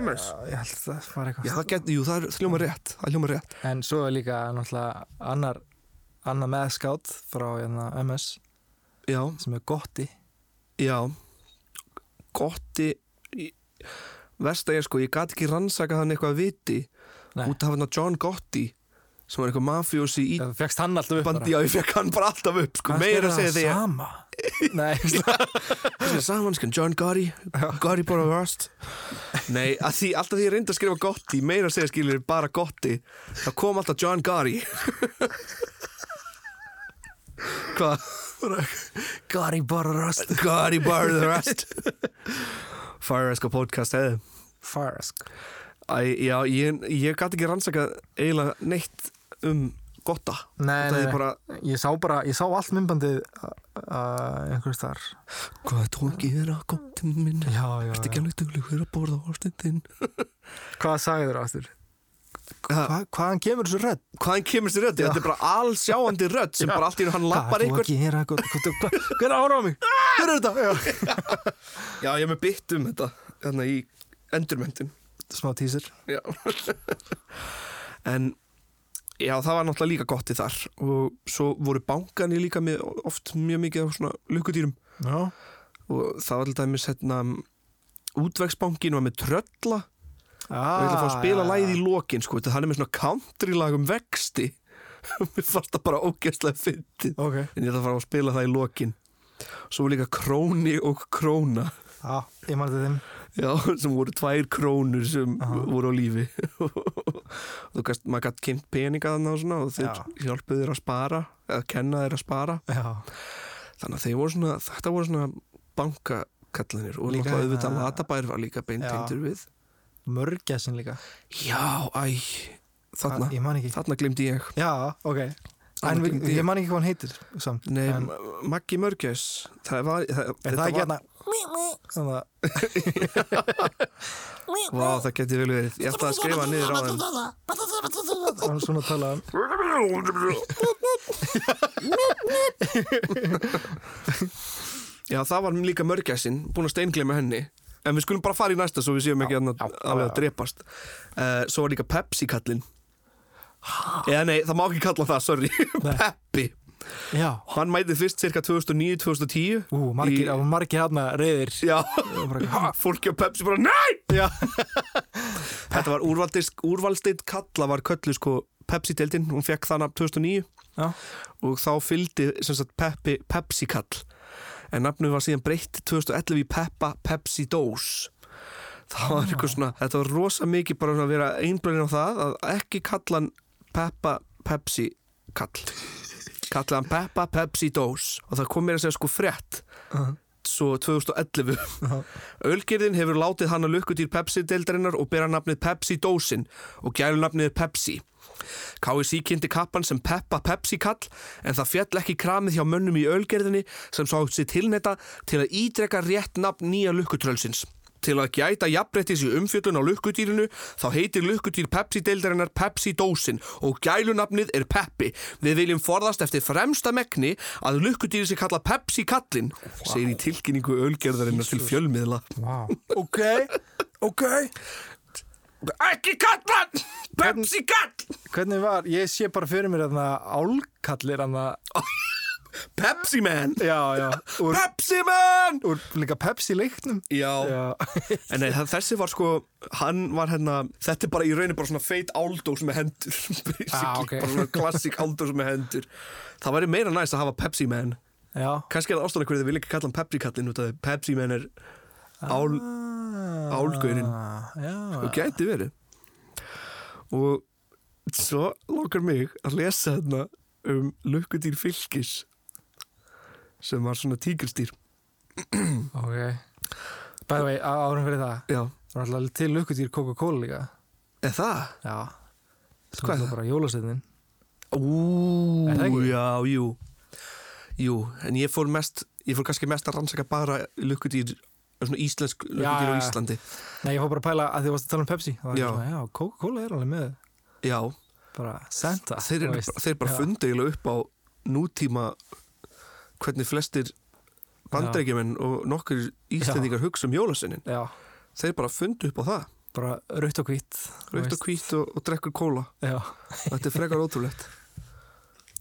með þess? Ég held að það var eitthvað Já, það get, jú, það er hljóma rétt Það er rétt. En svo er líka náttúrulega annar, annar meðskátt frá hérna, MS Já, sem er Gotti. Já. Gotti Verst að ég sko, ég gat ekki rannsaka hann eitthvað viti Nei. út af hann John Gotti sem var eitthvað mafjósi í Það fegst hann alltaf upp bandi, já ég fekk hann bara alltaf upp sko, meira að segja þegar Sama? *laughs* Nei, ég *laughs* Samanskan, John Gotti Gotti bara verst Nei, að því, alltaf því ég reyndi að skrifa Gotti meira að segja skilir bara Gotti þá kom alltaf John Gotti. *laughs* Hvað? Gotti bara röst Gotti bara the rest. Fireska podcast hefði Farsk Æ, já, ég, ég gæti ekki rannsaka eiginlega neitt um Gotta Nei, nei, er nei. bara, Ég sá bara, ég sá allt myndbandið uh, einhvers þar hvað er þú að gera, Gotti minn? Já, já, Ertu ekki alveg duglegur að borða ástundin? *laughs* Hvað sagði þér aftur? Hva, Hva, hvaðan kemur þessu rödd? hvaðan kemur þessi rödd? Þetta er bara allsjáandi rödd sem bara allt í einu hann lappar Hvað einhver er þú að? Hvað- hvað- hvað- Hver ára á mig? Hver er þetta? Já. *laughs* Já, ég er með bytt um þetta Þannig í endurmentum Smá tísir Já *laughs* En Já, það var náttúrulega líka gott í þar og svo voru bankani líka með oft mjög mikið af svona lukkudýrum. Já. Og það var til dæmis hérna útvegsbankin var með trölla. Ah, og ég ætla að fá að spila lagið í lokin sko, þetta hann er með svona country lag um vexti. *laughs* Mér fannst það bara ógeðslega fyndið. Ok. En ég ætla að fara að spila það í lokin. Svo var líka króni og króna. Já, ég mann þetta þeim já, *laughs* sem voru tvær krónur sem Aha. voru á lífi. Og *laughs* þú gæst, maður gætt kynnt peninga þannig og svona og þeir Já. hjálpuðu þér að spara eða kenna þér að spara. Já. Þannig að þeir voru svona, þetta voru svona bankakallanir og Líka auðvitað latabær var líka beintengdur við. Mörgæsin líka. Já, æ, þarna. Man ekki. Þarna glimti ég. Já, ok. En ég. man ekki hvað hann heitir samt Nei, en, Ma- Maggi Mörgæs það var, það, Er það ekki hérna Þannig Vá, það geti vel verið Ég ætla að skrifa niður á þeim. Að svona tala. Hann Já, það var líka Mörgæsin Búin að steinglema henni. En við skulum bara fara í næsta Svo við séum ekki Já, já, já, að drepast. Uh, Svo var líka Pepsi kallinn. Eða nei, það má ekki kalla það, sorry. Peppi Já. Hann mætið fyrst cirka 2009-2010 Ú, margir, Í- margir hérna reyðir Já, fólki á Pepsi bara NEI! *laughs* Þetta var úrvalstitt kalla var köllu sko Pepsi-deildin, hún fekk þannig 2009 Já. Og þá fylgdi sem sagt Peppi, Pepsi kall en nafnu var síðan breytt 2011 í Peppa Pepsi Dose. Það var eitthvað svona, þetta var rosa mikið bara að vera einblöðin á það að ekki kalla hann Peppa Pepsi kall kalla hann Peppa Pepsi Dose og það kom mér að segja sko frétt uh svo 2011 -huh. Ölgerðin hefur látið hann að lukkutýr Pepsi-deildarinnar og bera nafnið Pepsi-dósin og gælu nafnið Pepsi. KSI kynnti kappan sem Peppa Pepsi-kall en það fjall ekki kramið hjá mönnum í Ölgerðinni sem sá sér tilneta til að ídreka rétt nafn nýja lukkutrölsins. Til að gæta jafnbrettis í umfjöllun á lukkutýrinu þá heitir lukkutýr Pepsi-deildarinnar Pepsi-dósin og gælunafnið er Peppi. Við viljum forðast eftir fremsta megni að lukkutýri sé kalla Pepsi-kallin, segir í tilkynningu Ölgerðarinnar til fjölmiðla. Wow Ok Ok Ekki kallan! Pepsi kall! Hvernig var, ég sé bara fyrir mér þarna álkallir þarna *laughs* Pepsi man! Já, já Úr, Pepsi man! úr líka Pepsi leiknum Já, *laughs* en nei, þessi var sko, hann var hérna, þetta er bara í raunin bara svona feit áldós með hendur. *laughs* Ah, ok. Bara svona klassík áldós með hendur. Það væri meira næst að hafa Pepsi man. Já Kannski er það ástæðan hverju þið vil ekki kalla hann Pepsi kallinn út af því Pepsi man er ál, Álgaurinn. Ah, Já og gæti verið. Og svo lókar mig að lesa hérna um lukkudýr fylgis sem var svona tígristýr. Ok By the way, árum fyrir það Já, Það var alltaf til lukkutýr Coca-Cola líka er það? Já er það? bara jólasveitin Ú, Er það ekki? já, jú Jú, en ég fór mest ég fór kannski mest að rannsaka bara lukkudýr, svona íslensk lukkudýr Já, á. Íslandi Nei, ég fór bara að pæla að þið varst að tala um Pepsi Það var Já. já, Coca-Cola er alveg með Já, bara Santa þeir, veist. þeir bara Já. fundi eiginlega upp á nútíma hvernig flestir bandreikjumenn og nokkur íslendingar hugsa um jólasinnin þeir bara fundu upp á það. Bara rautt og hvít veist. og hvít og, og drekkur kóla. Já, þetta er frekar ótrúlegt.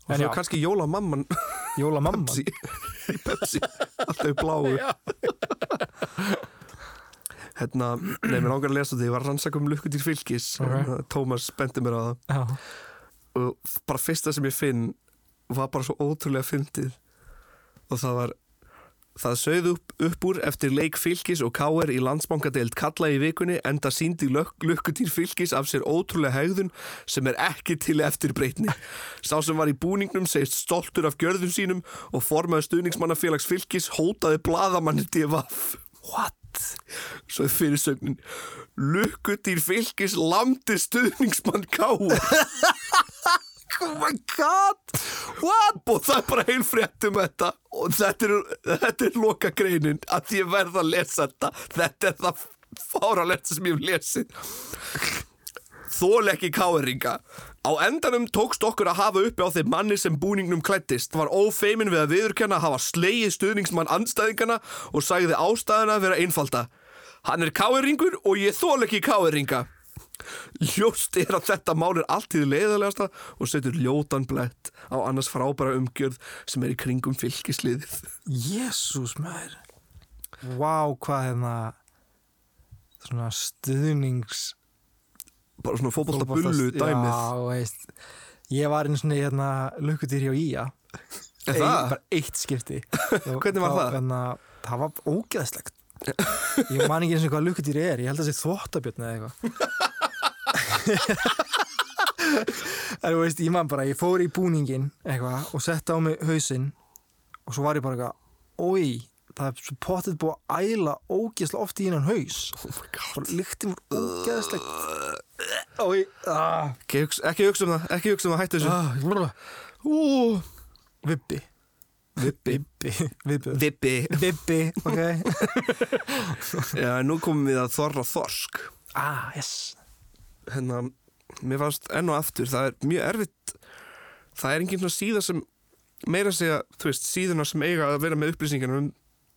Og svo já. kannski jólamamman. Jólamamman? Pepsi, í *laughs* Pepsi. Alltaf í bláu. Hérna, nei, mér langar að lesa því ég var að rannsaka um lukkudýr fylgis Ok. okay. Tómas bendi mér á það. Já, og bara fyrsta sem ég finn var bara svo ótrúlega fyndið og það var það sögð upp, upp úr eftir leik fylgis og káer í landsbankadeild kalla í vikunni enda síndi lukkudýr fylgis af sér ótrúlega hegðun sem er ekki til eftir breytni sá sem var í búningnum segist stoltur af gjörðum sínum og formaði stuðningsmannafélags fylgis hótaði bladamanni divaf what? svo er fyrirsögnin. Lukkudýr fylgis lamdi stuðningsmann káer *laughs* Oh my god. What? Og það er bara heil frétt um þetta. Og þetta er, þetta er loka greinin að ég verð að lesa þetta. Þetta er það fáralegt sem ég hef lesið. Þól ekki káeringa. Á endanum tókst okkur að hafa uppi á þeim manni sem búningnum klættist var ófeimin við að viðurkenna að hafa slegið stuðningsmann anstæðingana og sagði ástæðuna að vera einfalda. Hann er káeringur og ég þól ekki káeringa Ljóst er að þetta mál er allt í leiðalegasta og setur ljótan blett á annars frábæra umgjörð sem er í kringum fylgisliðið. Jésús maður Vá, hvað hérna svona stuðnings Bara svona fótbolta bullu dæmið. Já, veist Ég var einu svona hérna lukkutýr hjá Ía það? Bara eitt skipti *laughs* Og Hvernig var það? Hérna, það var ógeðslegt Ég man ekki eins og hvað lukkutýr er Ég held að það sé þvottabjörn eða eitthvað *laughs* En þú veist, ég man bara Ég fór í búningin eitthvað og sett á mig hausinn og svo var ég bara eitthvað Ói, það er svo potið búið að æla ógeðslega oft í hennan haus. Oh bara lyktin voru ógeðslegt. Ói, ah, Ekki, hugsa, um það, ekki hugsa um það, hættu þessu. ah, Ú, Vibbi. Vibbi. Vippi. Vibbi, ok. *laughs* Já, nú komum við að þorra þorsk. Ah, yes Hérna, mér fannst enn og aftur, það er mjög erfitt, það er engin svona síða sem, meira segja, þú veist, síðuna sem eiga að vera með upplýsingarna um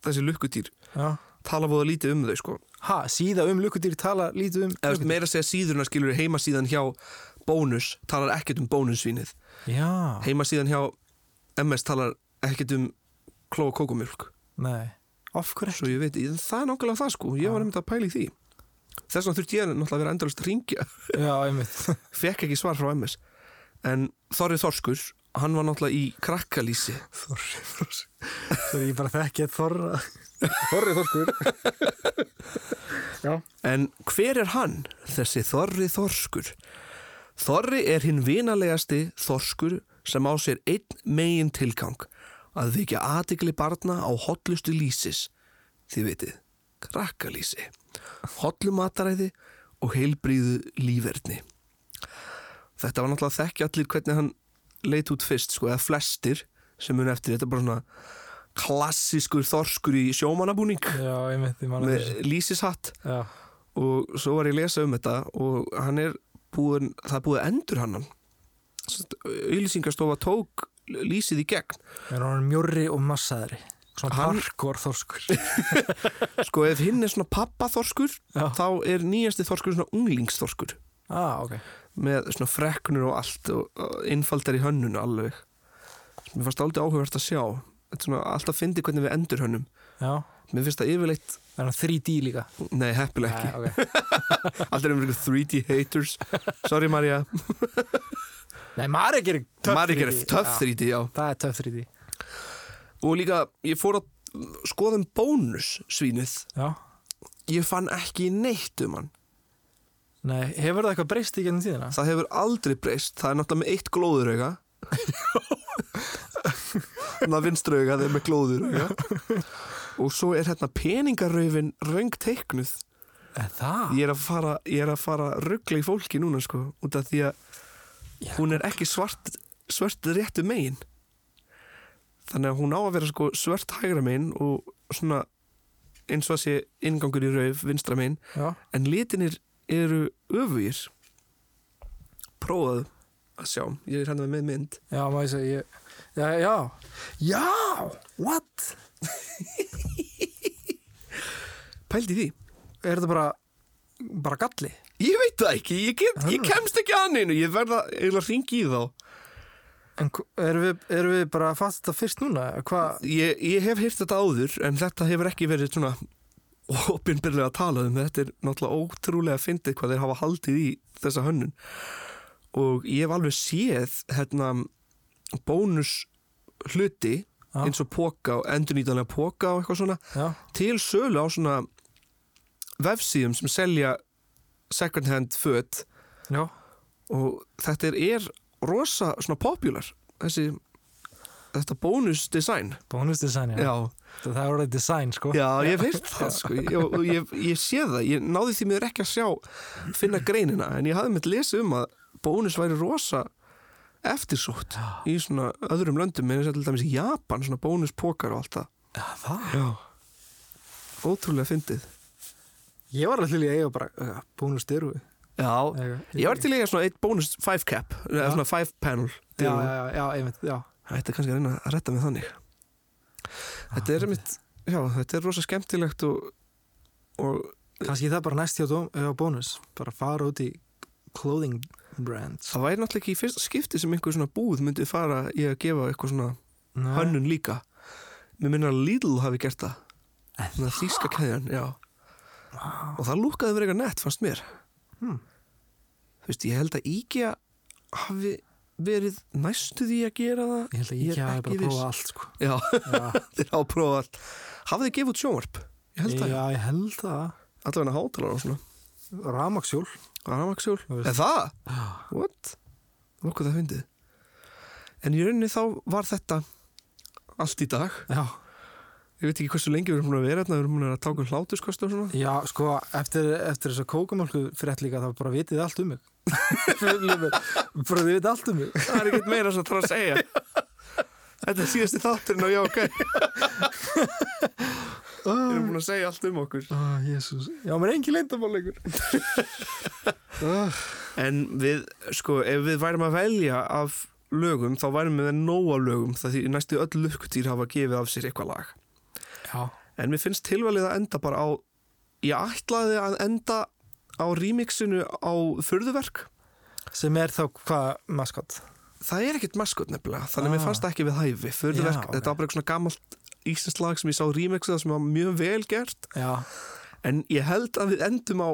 þessi lukkutýr, Já. tala búið lítið um þau, sko. Ha, síða um lukkudýr tala lítið um eða lukkudýr. meira segja síðurna skilur heimasíðan hjá bónus talar ekkert um bónusvínið Já, heimasíðan hjá MS talar ekkert um kló og kókumjölk nei. Of hverju svo ég veit, það er nákvæmlega það sko. Ég var nefnd að pæla í því þess vegna þurfti ég náttúrulega að vera endalust að ringja Já, einmitt. *laughs* Fekk ekki svar frá MS en Þorri Þorskur, hann var náttúrulega í krakkalýsi. Þorri, þorri Það er ég bara þekki að þorra. *laughs* Þorri, þorskur. Já. En hver er hann, þessi Þorri Þorskur? Þorri er hinn vinalegasti Þorskur sem á sér einn megin tilgang. Að vikja aðtikli barna á hotlustu lýsis, þið vitið, krakkalýsi, hotlumataræði og heilbríðu líferni. Þetta var náttúrulega þekki allir hvernig hann leit út fyrst, sko, eða flestir sem mun eftir, þetta er bara svona klassískur Þorskur í sjómanabúning Já, ég man að með þessu. lýsishatt. Já, og svo var ég að lesa um þetta og hann er búin, það er búið að endur hann. Auðlýsingastofa tók lýsið í gegn. Er hann mjórri og massaðri Svona Hann- parkour þorskur. *laughs* Sko ef hinn er svona pappaþorskur þá er nýjasti þorskur svona unglingsþorskur. Ah, ok. Með svona freknur og allt og, innfaldar í hönnun alveg. Mér fannst aldrei áhugavert að sjá. Svona alltaf fyndi hvernig við endur hönnum. Já, mér finnst það yfirleitt er hann 3D líka? Nei, heppileg ekki, Nei, ok alltaf erum við ykkur 3D haters. Sorry Marja, Nei, Marja gerir 3D. töff Já, 3D, já. Það er töff 3D og líka ég fór að skoða um bónus svínið. Já. Ég fann ekki neitt um hann. Nei, hefur það eitthvað breyst í gennum tíðina? það hefur aldrei breyst, það er náttúrulega með eitt glóðurauga. Það vinstrauga það er með glóðurauga. Og svo er hérna peningaröfin röng teiknuð. Er það? ég er að fara, ég er að fara ruggla í fólki núna sko, út af því að hún er ekki svart svört réttu megin þannig að hún á að vera sko svört hægra megin og svona eins og að sé ingangur í rauf vinstra megin. En litinir eru öfugir. Prófaðu að sjá. Ég er hérna með mynd. Já, ég segja, ég... Já, já. Já! What? *laughs* pældi því, Er þetta bara, bara galli? ég veit það ekki. Ég, get, ég kemst ekki að neinu, ég verða eiginlega að ringi í þá En erum við, erum við bara að fatta þetta fyrst núna? Ég, ég hef heyrt þetta áður en þetta hefur ekki verið svona opinbyrlega að tala um þetta er náttúrulega ótrúlega fyndið hvað þeir hafa haldið í þessa hönnun og ég hef alveg séð hérna bónus hluti Já. eins og póka og endurnýtanlega póka og eitthvað svona Já. til sölu á svona vefsíðum sem selja second hand föt Já. og þetta er, er rosa svona popular þessi þetta bónus design Bónusdesign, já. já, Það er orðið design, sko. já ég veit það sko. Ég, ég, ég sé það, ég náði því mér ekki að sjá finna greinina, en ég hafði mitt lesið um að bónus væri rosa eftirsótt í svona öðrum löndum, en þess að til dæmis í Japan svona bónuspokar og allt það. Já, það? já, ótrúlega fyndið. Ég var alveg til í að eiga bara uh, bónusstyru. Já, ég var til að svona eitt bónus 5 cap, eða svona 5 panel Já, já, já, einmitt, já. Þetta er kannski að reyna að retta með þannig Þetta er mitt Já, þetta er rosa skemmtilegt og, og Kanski það bara næst hjá, hjá bónus. Bara fara út í clothing brands. það væri náttúrulega ekki í fyrsta skipti sem einhver svona búð myndi fara í að gefa eitthvað svona Nei. hönnun líka Mér minna að Lidl hafi gert það Þannig að þýska keðjan, já Og það lúkaði verið eitthvað nett, fannst mér Hmm. Veist, ég held að IKEA hafi verið næstu því að gera það Ég held að er hafi bara prófað allt, sko. Já, *laughs* þeir hafa prófað allt Hafið þið gefið út sjónvarp? Ég held það já ég held það. allavega hátalara og svona Þú veist. er það? What? Nokkuð það fyndið En í rauninni þá var þetta allt í dag Já. Ég veit ekki hversu lengi við erum búin að vera hérna Við erum búin að taka um hlátuskost og svona Já, sko, eftir, eftir þess að kókamálku frétt líka, þá bara vitið allt um mig. Bara þið vitið allt um mig. Það er ekkert meira sem það þarf að segja *laughs* Þetta er síðasti þátturinn og já, ok Við erum búin að segja allt um okkur jésús. Já, mér er engin leyndamál lengur. En við, sko, ef við værum að velja af lögum þá værum við með nóg af lögum það því næstu öll lukkutýr hafa gefið af sér eitthvað lag Já. En mér finnst tilvalið að enda bara á Ég ætlaði að enda á remixinu á furðuverk Sem er þá hvað maskot? Það er ekkert maskot nefnilega Þannig að mér Ah. fannst það ekki við hæfi Furðuverk, Já, ok. þetta var bara eitthvað svona gamalt íslenskt lag sem ég sá remixið sem var mjög vel gert Já. En ég held að við endum á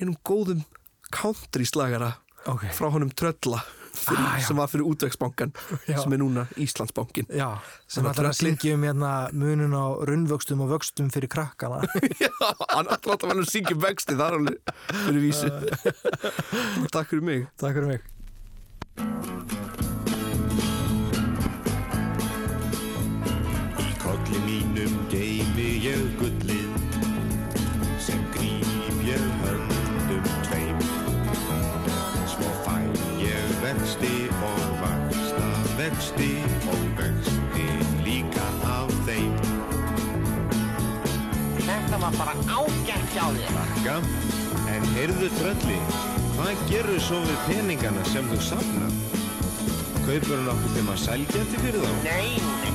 einum góðum country slagara Ok. frá honum Trölla fyrir, Ah, sem var fyrir útvegsbankan sem er núna Íslandsbankin Já. Sem ætlar að tröllið- syngja um hérna munun á runnvöxtum og vöxtum fyrir krakkana. *laughs* Já, hann ætla að vera að syngja um vexti þar alveg fyrir vísu *laughs* *laughs* Takk fyrir mig Takk fyrir mig. Í kolli mínum var bara ágætt hjá þér. Takka, en heyrðu trölli, hvað gerur svo við peningana sem þú safnar? Kaupur hann okkur til maður sælgæti fyrir þá? Nei, nei,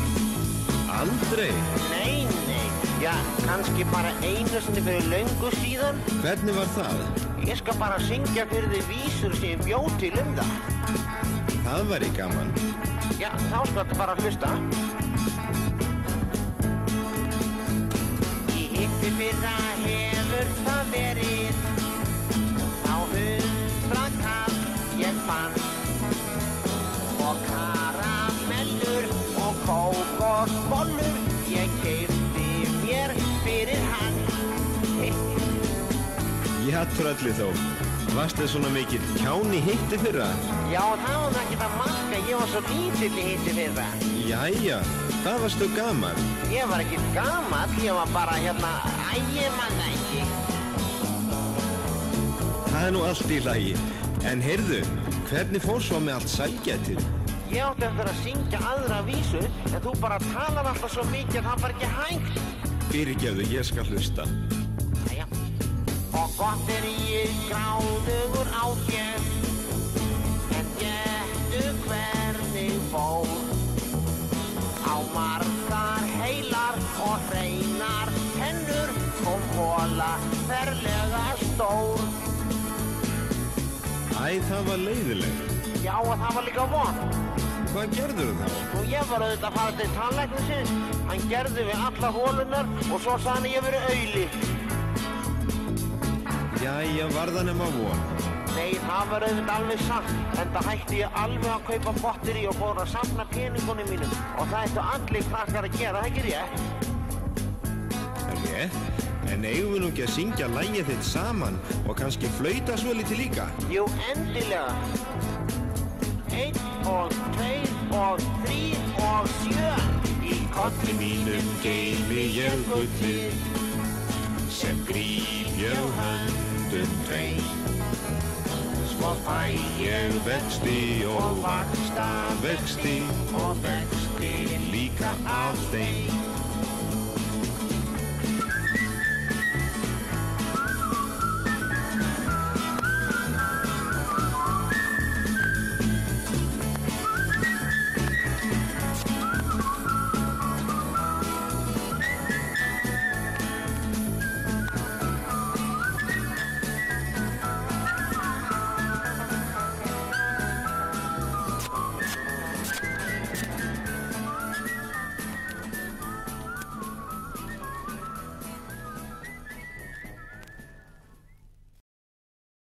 Aldrei. nei, nei. Já, kannski bara einu sinni fyrir löngu síðan. Hvernig var það? Ég skal bara syngja fyrir þið vísur sem ég bjóð til um það. Það væri gaman. Já, þá skal þetta bara hlusta. Í fyrra hefur það verið. Þá hundra kall ég fann. Og karamellur og kókosbollur Ég keipti mér fyrir hann. Já, trölli þó. Varst þið svona mikill kjáni hitti fyrra? Já, það var það ekki að marka, ég var svo lítill í hitti fyrra. Jæja, Hvað varstu gaman? Ég var ekki gamall, ég var bara hérna, æ, ég manna ekki. Það er nú allt í lagi. En heyrðu, hvernig fór svo með allt sælgætið? Ég átti eftir að syngja aðra vísu, en þú bara talar alltaf svo mikið að það var ekki hægt. Fyrirgefðu, ég skal hlusta. Æja. Og gott er ég gráðugur á þér, en getu hvernig fór. Margar heilar og hreinar hennur og hóla ferlega stór. Æ, það var leiðilegt. Já, og það var líka von. Hvað gerður þá? Og ég var auðvitað að fara til tannlæknisins. Hann gerði við alla hólunar og svo að ég verið auðli. Jæja, var það nema von. Nei, það var auðvitað alveg satt. En það hætti ég alveg að kaupa botteri og fór að safna peningunum mínum. Og það ættu allir krakkar að gera, það ekki rétt? Rétt. En eigum við nú ekki að syngja lægið þitt saman og kannski flauta svo litið líka? Jú, endilega. Einn og tveir og þrýr og sjö. Í kolli mínum geymi ég gullið sem gríp ég höndum tveim. Svo fæ Ég vexti og vaksta vexti og vexti líka af þeim.